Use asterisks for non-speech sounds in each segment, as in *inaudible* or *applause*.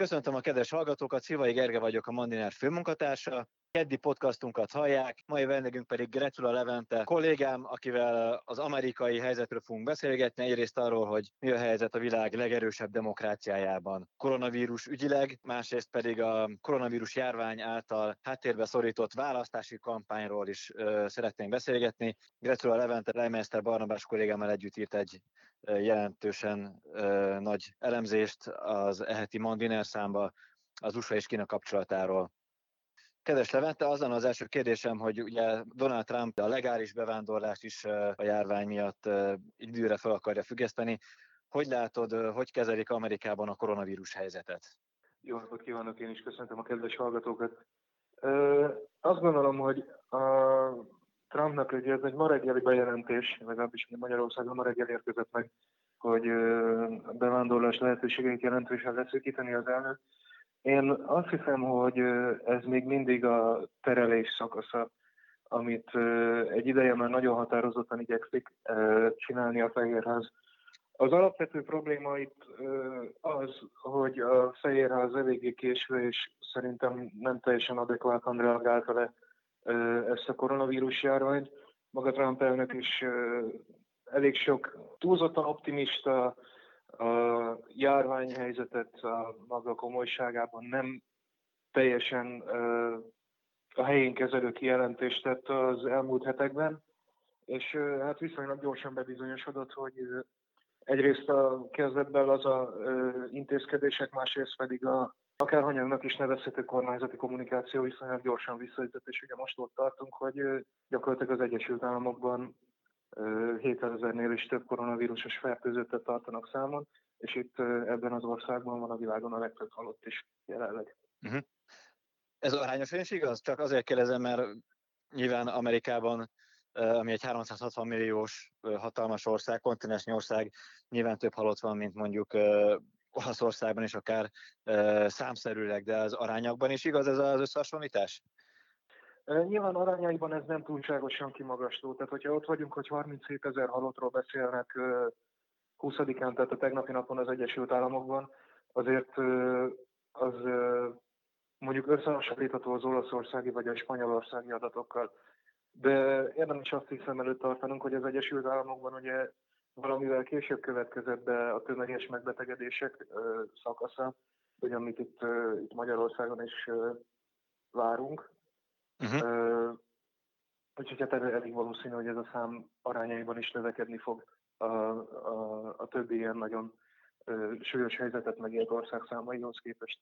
Köszöntöm a kedves hallgatókat, Szilvai Gerge vagyok, a Mandiner főmunkatársa. Keddi podcastunkat hallják, mai vendégünk pedig Gretula Levente kollégám, akivel az amerikai helyzetről fogunk beszélgetni, egyrészt arról, hogy mi a helyzet a világ legerősebb demokráciájában koronavírus ügyileg, másrészt pedig a koronavírus járvány által háttérbe szorított választási kampányról is ö, szeretnénk beszélgetni. Gretula Levente Leimester Barnabás kollégámmal együtt írt egy jelentősen ö, nagy elemzést az eheti Mandiner számba az USA és Kína kapcsolatáról. Kedves Levente, azon az első kérdésem, hogy ugye Donald Trump a legális bevándorlást is a járvány miatt időre fel akarja függeszteni. Hogy látod, hogy kezelik Amerikában a koronavírus helyzetet? Jó napot kívánok, én is köszöntöm a kedves hallgatókat. azt gondolom, hogy a Trumpnak ugye ez egy ma reggeli bejelentés, legalábbis Magyarországon ma reggel érkezett meg, hogy a bevándorlás lehetőségeit jelentősen leszűkíteni az elnök. Én azt hiszem, hogy ez még mindig a terelés szakasza, amit egy ideje már nagyon határozottan igyekszik csinálni a Fehérház. Az alapvető probléma itt az, hogy a Fehérház eléggé késve, és szerintem nem teljesen adekvátan reagálta le ezt a koronavírus járványt. Maga Trump elnök is elég sok túlzottan optimista, a járványhelyzetet a maga komolyságában nem teljesen a helyén kezelő kijelentést tett az elmúlt hetekben, és hát viszonylag gyorsan bebizonyosodott, hogy egyrészt a kezdetben az a intézkedések, másrészt pedig a akárhanyagnak is nevezhető kormányzati kommunikáció viszonylag gyorsan visszaütött, és ugye most ott tartunk, hogy gyakorlatilag az Egyesült Államokban 700 ezernél is több koronavírusos fertőzöttet tartanak számon, és itt ebben az országban van a világon a legtöbb halott is jelenleg. Uh-huh. Ez arányosan is igaz? Csak azért kérdezem, mert nyilván Amerikában, ami egy 360 milliós hatalmas ország, kontinensnyi ország, nyilván több halott van, mint mondjuk Olaszországban is akár számszerűleg, de az arányokban is igaz ez az összehasonlítás? Nyilván arányaiban ez nem túlságosan kimagasló. Tehát, hogyha ott vagyunk, hogy 37 ezer halottról beszélnek 20-án, tehát a tegnapi napon az Egyesült Államokban, azért az mondjuk összehasonlítható az olaszországi vagy a spanyolországi adatokkal. De érdemes azt hiszem előtt tartanunk, hogy az Egyesült Államokban ugye valamivel később következett be a tömeges megbetegedések szakasza, hogy amit itt, itt Magyarországon is várunk. Uh-huh. Úgyhogy hát elég valószínű, hogy ez a szám arányaiban is növekedni fog a, a, a többi ilyen nagyon ö, súlyos helyzetet megélt ország számaihoz képest.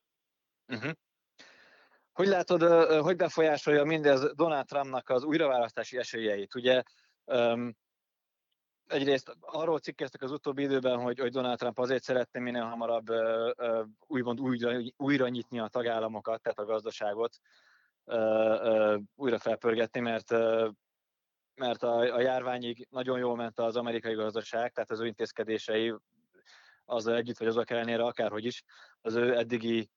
Uh-huh. Hogy látod, hogy befolyásolja mindez Donald Trumpnak az újraválasztási esélyeit? Ugye um, egyrészt arról cikkeztek az utóbbi időben, hogy, hogy Donald Trump azért szeretné minél hamarabb uh, uh, úgymond újra, újra nyitni a tagállamokat, tehát a gazdaságot, újra felpörgetni, mert mert a, a járványig nagyon jól ment az amerikai gazdaság, tehát az ő intézkedései azzal együtt, vagy azok ellenére akárhogy is, az ő eddigi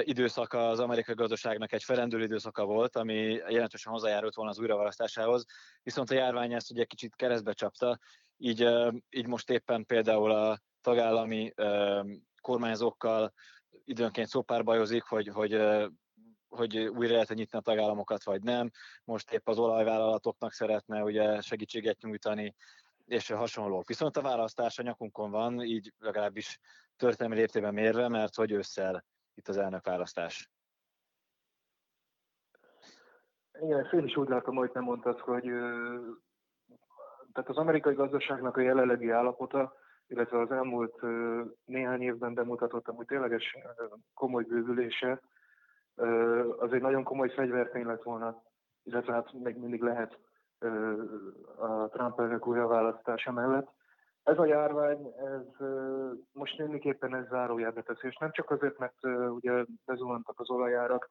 időszaka az amerikai gazdaságnak egy felendülő időszaka volt, ami jelentősen hozzájárult volna az újraválasztásához, viszont a járvány ezt ugye kicsit keresztbe csapta, így, így most éppen például a tagállami kormányzókkal időnként szópárbajozik, hogy, hogy hogy újra lehet nyitni a tagállamokat, vagy nem. Most épp az olajvállalatoknak szeretne ugye segítséget nyújtani, és hasonló. Viszont a választás a nyakunkon van, így legalábbis történelmi léptében mérve, mert hogy ősszel itt az elnök választás. Igen, én is úgy látom, hogy nem mondtad, hogy tehát az amerikai gazdaságnak a jelenlegi állapota, illetve az elmúlt néhány évben bemutatott hogy tényleges komoly bővülése, az egy nagyon komoly fegyvertény lett volna, illetve hát még mindig lehet a Trump elnök újraválasztása mellett. Ez a járvány, ez most mindenképpen ez zárójelbe teszi, és nem csak azért, mert ugye bezuhantak az olajárak,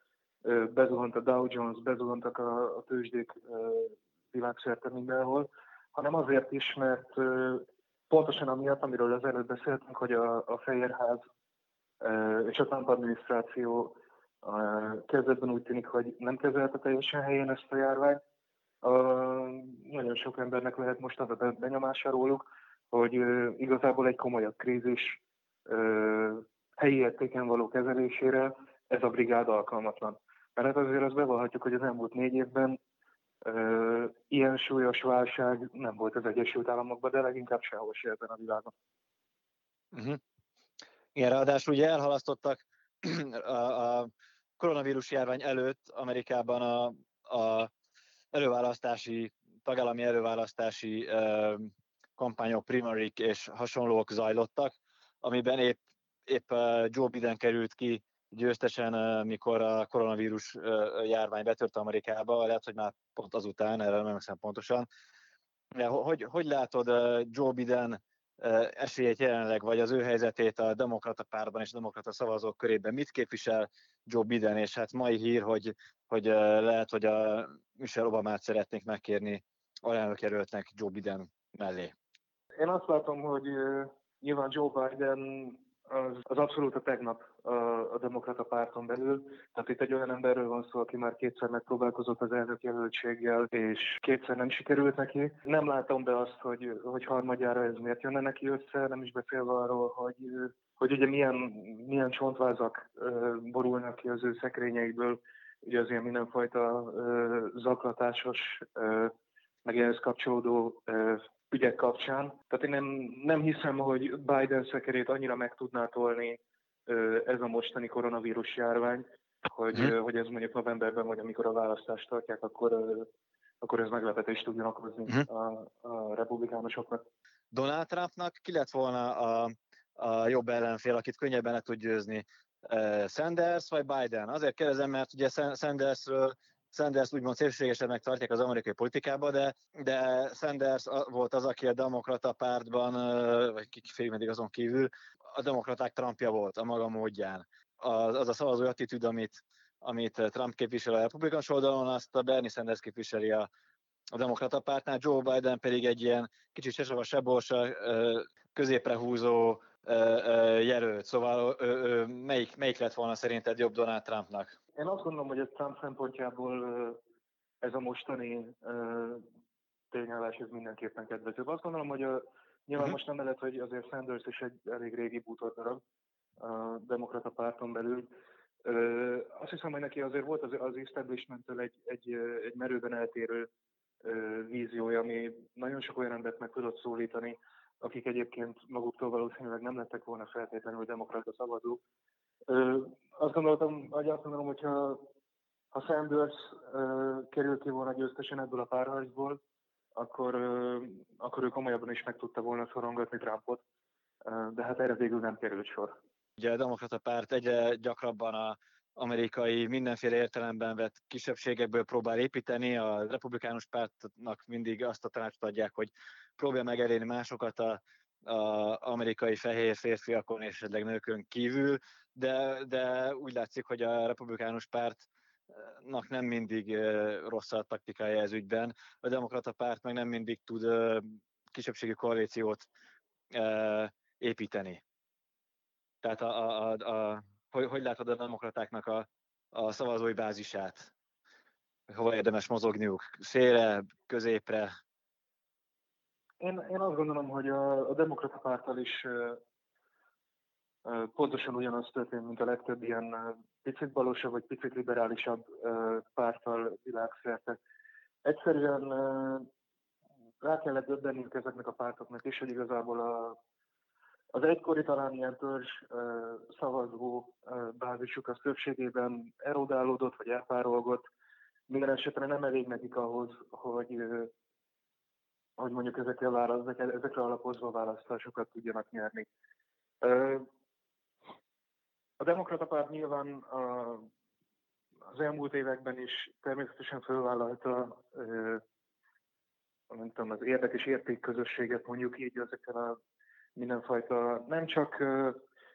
bezuhant a Dow Jones, bezuhantak a, a tőzsdék világszerte mindenhol, hanem azért is, mert pontosan amiatt, amiről az előbb beszéltünk, hogy a, a Fehérház és a Trump adminisztráció kezdetben úgy tűnik, hogy nem kezelte teljesen helyén ezt a járványt. Nagyon sok embernek lehet most az a benyomása róluk, hogy igazából egy komolyabb krízis helyi értéken való kezelésére ez a brigád alkalmatlan. Mert hát azért azt bevallhatjuk, hogy az elmúlt négy évben ilyen súlyos válság nem volt az Egyesült Államokban, de leginkább sehol se ebben a világon. Uh-huh. Igen, ráadásul ugye elhalasztottak *clears throat* a, a koronavírus járvány előtt Amerikában a, a előválasztási, tagállami előválasztási ö, kampányok, primarik és hasonlók zajlottak, amiben épp, épp Joe Biden került ki győztesen, mikor a koronavírus járvány betört Amerikába, lehet, hogy már pont azután, erre nem emlékszem pontosan. Hogy, hogy látod Joe Biden esélyét jelenleg, vagy az ő helyzetét a demokrata párban és demokrata szavazók körében? Mit képvisel Joe Biden, és hát mai hír, hogy, hogy lehet, hogy a Michelle Obamát szeretnék megkérni alelnök jelöltnek Joe Biden mellé. Én azt látom, hogy nyilván Joe Biden az, az abszolút a tegnap a, a demokrata párton belül. Tehát itt egy olyan emberről van szó, aki már kétszer megpróbálkozott az elnök jelöltséggel, és kétszer nem sikerült neki. Nem látom be azt, hogy, hogy harmadjára ez miért jönne neki össze, nem is beszélve arról, hogy hogy ugye milyen, milyen csontvázak borulnak ki az ő szekrényeikből, ugye az ilyen mindenfajta zaklatásos, meg ehhez kapcsolódó ügyek kapcsán. Tehát én nem, nem hiszem, hogy Biden szekerét annyira meg tudná tolni ez a mostani koronavírus járvány, hogy, hmm. hogy ez mondjuk novemberben, vagy amikor a választást tartják, akkor, akkor ez meglepetést tudjon okozni hmm. a, a republikánusoknak. Donald Trumpnak ki lett volna a, a jobb ellenfél, akit könnyebben le tud győzni? Sanders vagy Biden? Azért kérdezem, mert ugye Sandersről Sanders úgymond szélsőségesebbnek tartják az amerikai politikába, de, de Sanders volt az, aki a demokrata pártban, vagy kifejező meddig azon kívül, a demokraták Trumpja volt a maga módján. Az, az a szavazói attitűd, amit, amit Trump képvisel a republikánus oldalon, azt a Bernie Sanders képviseli a, a demokrata pártnál, Joe Biden pedig egy ilyen kicsit sesava seborsa, középre húzó jelölt. Szóval melyik, melyik lett volna szerinted jobb Donald Trumpnak? Én azt gondolom, hogy ez Trump szempontjából ez a mostani tényállás ez mindenképpen kedvezőbb. Azt gondolom, hogy a, nyilván uh-huh. most nem lehet, hogy azért Sanders is egy elég régi bútordarab a demokrata párton belül. Azt hiszem, hogy neki azért volt az, az establishment egy, egy, egy merőben eltérő víziója, ami nagyon sok olyan embert meg tudott szólítani, akik egyébként maguktól valószínűleg nem lettek volna feltétlenül demokrata szavazók. Azt gondoltam, vagy azt gondolom, hogyha ha Sanders került ki volna győztesen ebből a párharcból, akkor, akkor ő komolyabban is meg tudta volna szorongatni Trumpot, de hát erre végül nem került sor. Ugye a demokrata párt egyre gyakrabban a amerikai mindenféle értelemben vett kisebbségekből próbál építeni. A republikánus pártnak mindig azt a tanácsot adják, hogy próbálja meg elérni másokat a, a amerikai fehér férfiakon és esetleg nőkön kívül, de, de úgy látszik, hogy a republikánus pártnak nem mindig rossz a taktikája ez ügyben. A demokrata párt meg nem mindig tud kisebbségi koalíciót építeni. Tehát a, a, a, a hogy, hogy látod a demokratáknak a, a szavazói bázisát? Hova érdemes mozogniuk? Szélre, középre? Én, én azt gondolom, hogy a, a demokrata pártal is pontosan ugyanaz történt, mint a legtöbb ilyen picit balosabb vagy picit liberálisabb pártal világszerte. Egyszerűen rá kellett döbbenniük ezeknek a pártoknak is, hogy igazából a, az egykori talán ilyen törzs szavazó bázisuk az többségében erodálódott vagy elpárolgott. Minden esetre nem elég nekik ahhoz, hogy, hogy mondjuk ezekre, választ, ezekre alapozva választásokat tudjanak nyerni. A demokrata párt nyilván a, az elmúlt években is természetesen fölvállalta nem tudom, az érdekes értékközösséget mondjuk így ezekkel a mindenfajta nem csak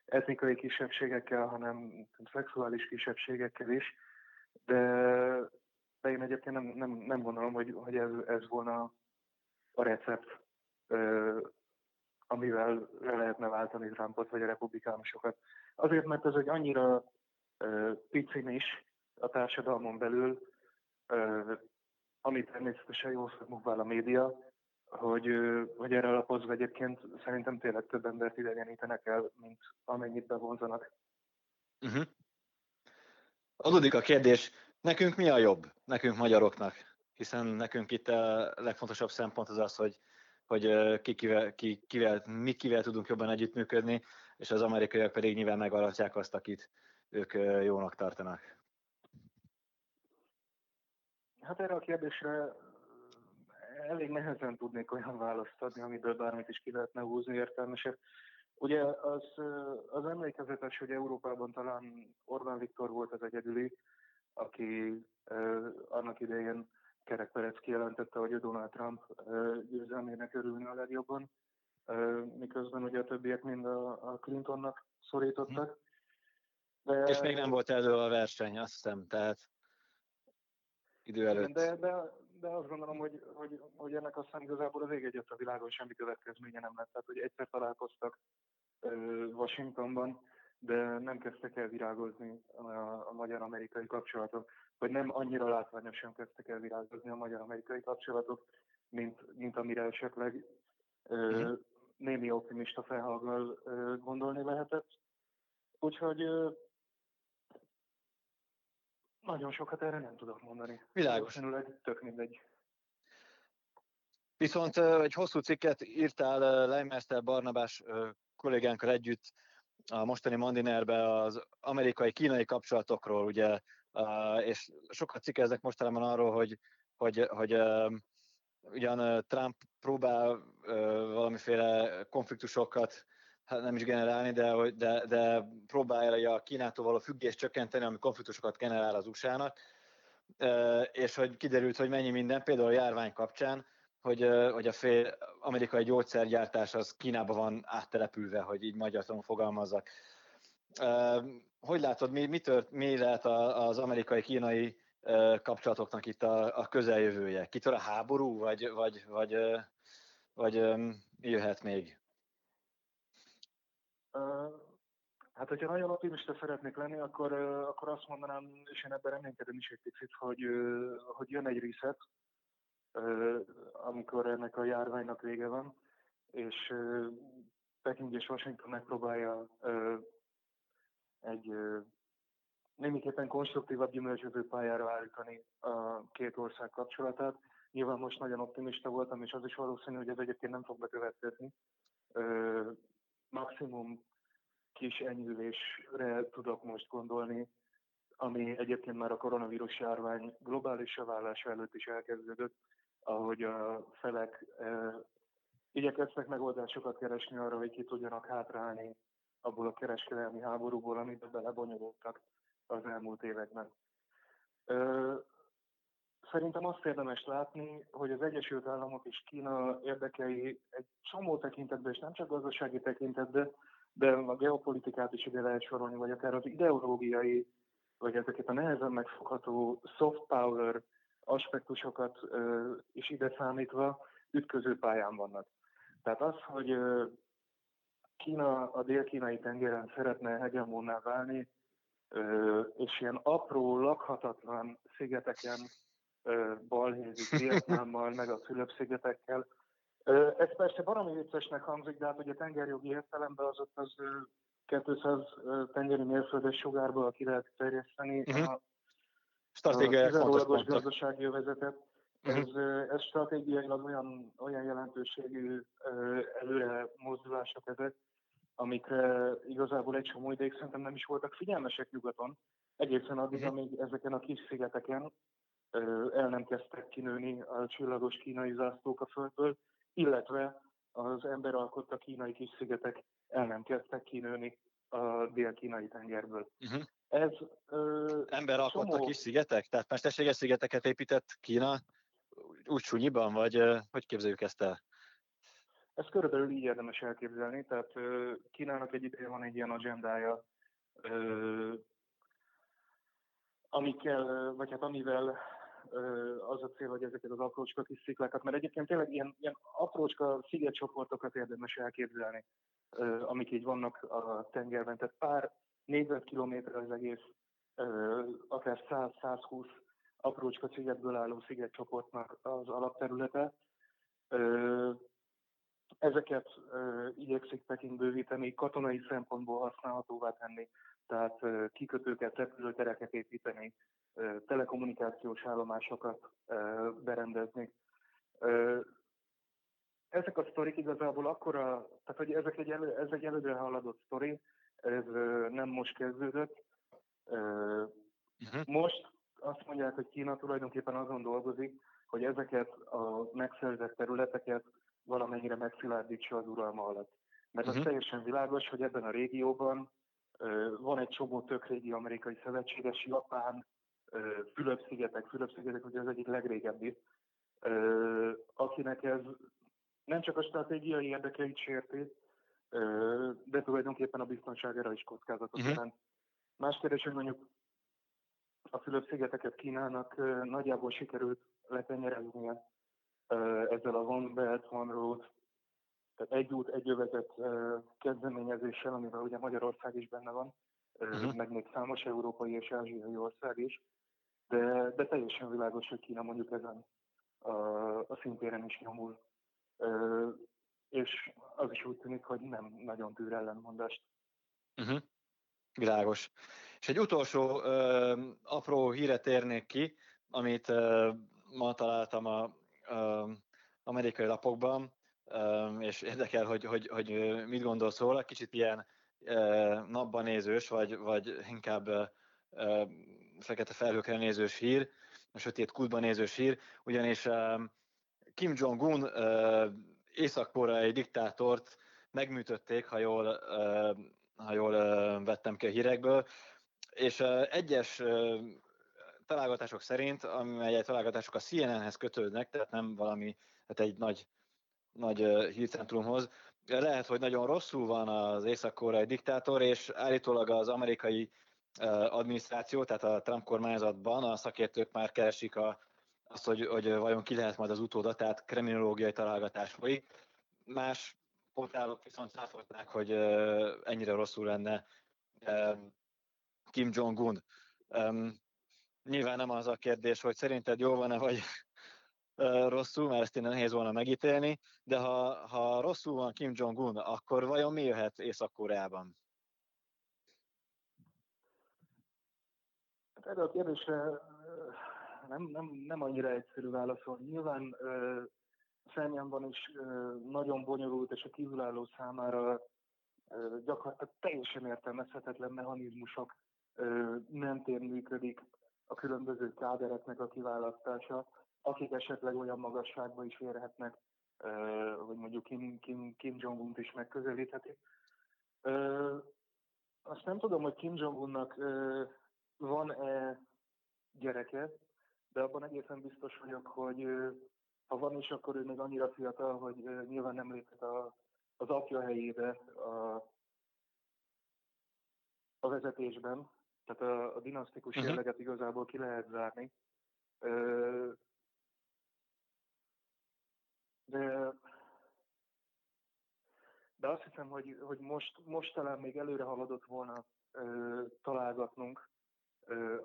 etnikai kisebbségekkel, hanem szexuális kisebbségekkel is, de, de én egyébként nem, nem, nem gondolom, hogy, hogy ez, ez volna a recept, amivel le lehetne váltani Trumpot vagy a republikánusokat. Azért, mert ez egy annyira picin is a társadalmon belül, amit természetesen jól felmúvál a média, hogy, hogy erre alapozva egyébként szerintem tényleg több embert idegenítenek el, mint amennyit bevonzanak. Uh-huh. Adódik a kérdés, nekünk mi a jobb, nekünk magyaroknak? Hiszen nekünk itt a legfontosabb szempont az az, hogy, hogy ki, kivel, ki, kivel, mi kivel tudunk jobban együttműködni, és az amerikaiak pedig nyilván megalatják azt, akit ők jónak tartanak. Hát erre a kérdésre elég nehezen tudnék olyan választ adni, amiből bármit is ki lehetne húzni értelmesebb. Ugye az, az emlékezetes, hogy Európában talán Orbán Viktor volt az egyedüli, aki annak idején Kerek Perec kijelentette, hogy Donald Trump győzelmének örülne a legjobban, miközben ugye a többiek mind a, a Clintonnak szorítottak. De, És még nem volt elő a verseny, azt hiszem, tehát idő előtt. De, de, de azt gondolom, hogy, hogy, hogy ennek aztán igazából az ég egyet a világon semmi következménye nem lett. Tehát, hogy egyszer találkoztak Washingtonban, de nem kezdtek el virágozni a, a magyar-amerikai kapcsolatok, vagy nem annyira látványosan kezdtek el virágozni a magyar-amerikai kapcsolatok, mint, mint amire esetleg mm-hmm. némi optimista felhanggal gondolni lehetett. Úgyhogy nagyon sokat erre nem tudok mondani. Világos. Tök mindegy. Viszont egy hosszú cikket írtál Leimester Barnabás kollégánkkal együtt a mostani Mandinerbe az amerikai-kínai kapcsolatokról, ugye, és sokat cikkeznek mostanában arról, hogy, hogy, hogy ugyan Trump próbál valamiféle konfliktusokat hát nem is generálni, de, de, de próbálja a Kínától való függést csökkenteni, ami konfliktusokat generál az USA-nak, és hogy kiderült, hogy mennyi minden, például a járvány kapcsán, hogy, hogy a fél amerikai gyógyszergyártás az Kínába van áttelepülve, hogy így magyarul fogalmazzak. Hogy látod, mi, mi, tört, mi lehet az amerikai-kínai kapcsolatoknak itt a, a közeljövője? Kitör a háború, vagy, vagy, vagy, vagy jöhet még? Hát, hogyha nagyon optimista szeretnék lenni, akkor, akkor azt mondanám, és én ebben reménykedem is egy picit, hogy, hogy jön egy reset, amikor ennek a járványnak vége van, és Peking és Washington megpróbálja egy némiképpen konstruktívabb, gyümölcsöző pályára állítani a két ország kapcsolatát. Nyilván most nagyon optimista voltam, és az is valószínű, hogy ez egyébként nem fog bekövetkezni. Maximum kis enyhülésre tudok most gondolni, ami egyébként már a koronavírus járvány globális válása előtt is elkezdődött, ahogy a felek e, igyekeztek megoldásokat keresni arra, hogy ki tudjanak hátrálni abból a kereskedelmi háborúból, amiben belebonyolultak az elmúlt években. E, szerintem azt érdemes látni, hogy az Egyesült Államok és Kína érdekei egy csomó tekintetben, és nem csak gazdasági tekintetben, de a geopolitikát is ide lehet sorolni, vagy akár az ideológiai, vagy ezeket a nehezen megfogható soft power aspektusokat is ide számítva ütköző pályán vannak. Tehát az, hogy Kína a dél-kínai tengeren szeretne hegemónná válni, és ilyen apró, lakhatatlan szigeteken balhézik *laughs* Vietnámmal, meg a Fülöp-szigetekkel. Ez persze valami viccesnek hangzik, de hát ugye tengerjogi értelemben az ott az 200 tengeri mérföldes sugárba ki lehet terjeszteni uh-huh. a stratégiai fontos gazdasági övezetet. Uh-huh. Ez, ez stratégiailag olyan, olyan jelentőségű előre mozdulások ezek, amikre igazából egy csomó ideig szerintem nem is voltak figyelmesek nyugaton, egészen addig, amíg ezeken a kis szigeteken el nem kezdtek kinőni a csillagos kínai zászlók a földből, illetve az ember alkotta kínai kis szigetek el nem kezdtek kinőni a dél-kínai tengerből. Uh-huh. Ez ö, ember alkotta csomó... kis szigetek? Tehát mesterséges szigeteket épített Kína úgy súnyiban, vagy ö, hogy képzeljük ezt el? Ez körülbelül így érdemes elképzelni, tehát Kínának egy ideje van egy ilyen agendája, amikkel, vagy hát amivel az a cél, hogy ezeket az aprócska kis sziklákat, mert egyébként tényleg ilyen, ilyen aprócska szigetcsoportokat érdemes elképzelni, amik így vannak a tengerben. Tehát pár négyzetkilométer az egész, akár 100-120 aprócska szigetből álló szigetcsoportnak az alapterülete. Ezeket igyekszik Peking bővíteni, katonai szempontból használhatóvá tenni, tehát kikötőket, repülőtereket építeni, telekommunikációs állomásokat berendezni. Ezek a sztorik igazából akkora, tehát hogy ezek egy elő, ez egy előre haladott sztori, ez nem most kezdődött. Uh-huh. Most azt mondják, hogy Kína tulajdonképpen azon dolgozik, hogy ezeket a megszerzett területeket valamennyire megszilárdítsa az uralma alatt. Mert uh-huh. az teljesen világos, hogy ebben a régióban van egy csomó tök régi amerikai szövetséges, Japán, Fülöp-szigetek, Fülöp-szigetek ugye az egyik legrégebbi, akinek ez nem csak a stratégiai érdekeit sérti, de tulajdonképpen a biztonságára is kockázatot uh-huh. jelent. Más kérdés, hogy mondjuk a Fülöp-szigeteket Kínának nagyjából sikerült letenyereznie ezzel a One Belt, One Road, tehát egy út, egy övezet kezdeményezéssel, amivel ugye Magyarország is benne van, uh-huh. meg még számos európai és ázsiai ország is, de, de teljesen világos, hogy Kína mondjuk ezen a, a szintéren is nyomul. És az is úgy tűnik, hogy nem nagyon tűr ellentmondást. Uh-huh. Világos. És egy utolsó ö, apró híre térnék ki, amit ö, ma találtam a amerikai lapokban, és érdekel, hogy, hogy, hogy mit gondolsz róla. Kicsit ilyen napban nézős, vagy, vagy inkább fekete felhőkre nézős hír, a sötét kútban nézős hír, ugyanis Kim Jong-un észak-koreai diktátort megműtötték, ha jól ha jól vettem ki a hírekből, és egyes találgatások szerint, amelyek találgatások a CNN-hez kötődnek, tehát nem valami, tehát egy nagy, nagy hírcentrumhoz, lehet, hogy nagyon rosszul van az észak-koreai diktátor, és állítólag az amerikai adminisztráció, tehát a Trump kormányzatban a szakértők már keresik a, azt, hogy, hogy vajon ki lehet majd az utóda, tehát kriminológiai találgatás folyik. Más portálok viszont cáfolták, hogy ennyire rosszul lenne Kim Jong-un. Nyilván nem az a kérdés, hogy szerinted jó van-e, vagy rosszul, mert ezt innen nehéz volna megítélni, de ha, ha rosszul van Kim Jong-un, akkor vajon mi jöhet Észak-Koreában? Hát erre a kérdésre nem, nem, nem annyira egyszerű válaszol. Nyilván Szemjánban is nagyon bonyolult, és a kívülálló számára gyakorlatilag teljesen értelmezhetetlen mechanizmusok mentén működik a különböző kádereknek a kiválasztása, akik esetleg olyan magasságba is érhetnek, hogy mondjuk Kim, Kim, Kim Jong-un is megközelítheti. Azt nem tudom, hogy Kim Jong-unnak van-e gyereke, de abban egészen biztos vagyok, hogy ha van is, akkor ő még annyira fiatal, hogy nyilván nem léphet a, az apja helyébe a, a vezetésben, tehát a, a dinasztikus uh-huh. jelleget igazából ki lehet zárni. De, de azt hiszem, hogy, hogy most, most talán még előre haladott volna találgatnunk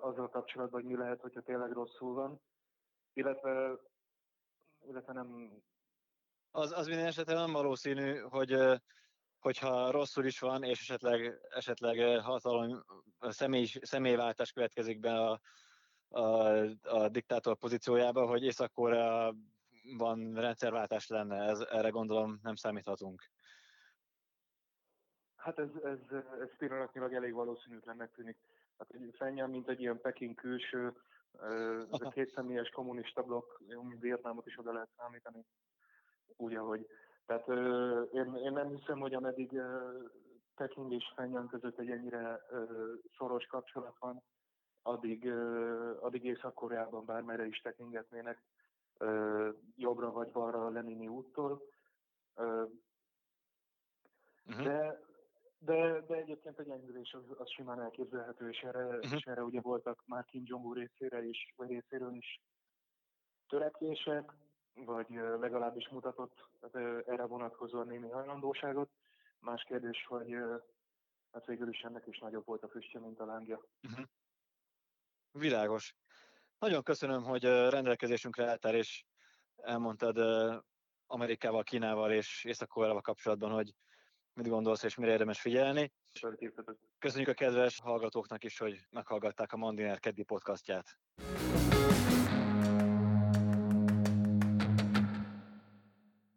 azzal kapcsolatban, hogy mi lehet, hogyha tényleg rosszul van. Illetve illetve nem... Az, az minden esetre nem valószínű, hogy hogyha rosszul is van, és esetleg, esetleg hatalom, személy, személyváltás következik be a, a, a diktátor pozíciójába, hogy észak van rendszerváltás lenne, ez, erre gondolom nem számíthatunk. Hát ez, ez, ez pillanatnyilag elég valószínűtlennek tűnik. Hát egy fennyel, mint egy ilyen Peking külső, ez a két személyes kommunista blokk, jó, mint Vietnámot is oda lehet számítani, úgy, ahogy. Tehát én, én nem hiszem, hogy ameddig Peking és Fenyan között egy ennyire szoros kapcsolat van, addig, addig Észak-Koreában bármerre is tekingetnének, jobbra vagy balra a Lenini úttól. Uh-huh. De de, de egyébként egy enyhülés az, az simán elképzelhető, és erre, uh-huh. és erre ugye voltak már Kim Jong-un részére is, vagy részéről is törekvések, vagy legalábbis mutatott erre vonatkozóan némi hajlandóságot. Más kérdés, hogy hát végül is ennek is nagyobb volt a füstje, mint a lángja. Uh-huh. Világos. Nagyon köszönöm, hogy rendelkezésünkre álltál, és elmondtad Amerikával, Kínával és észak kapcsolatban, hogy mit gondolsz és mire érdemes figyelni. Köszönjük a kedves hallgatóknak is, hogy meghallgatták a Mandiner keddi podcastját.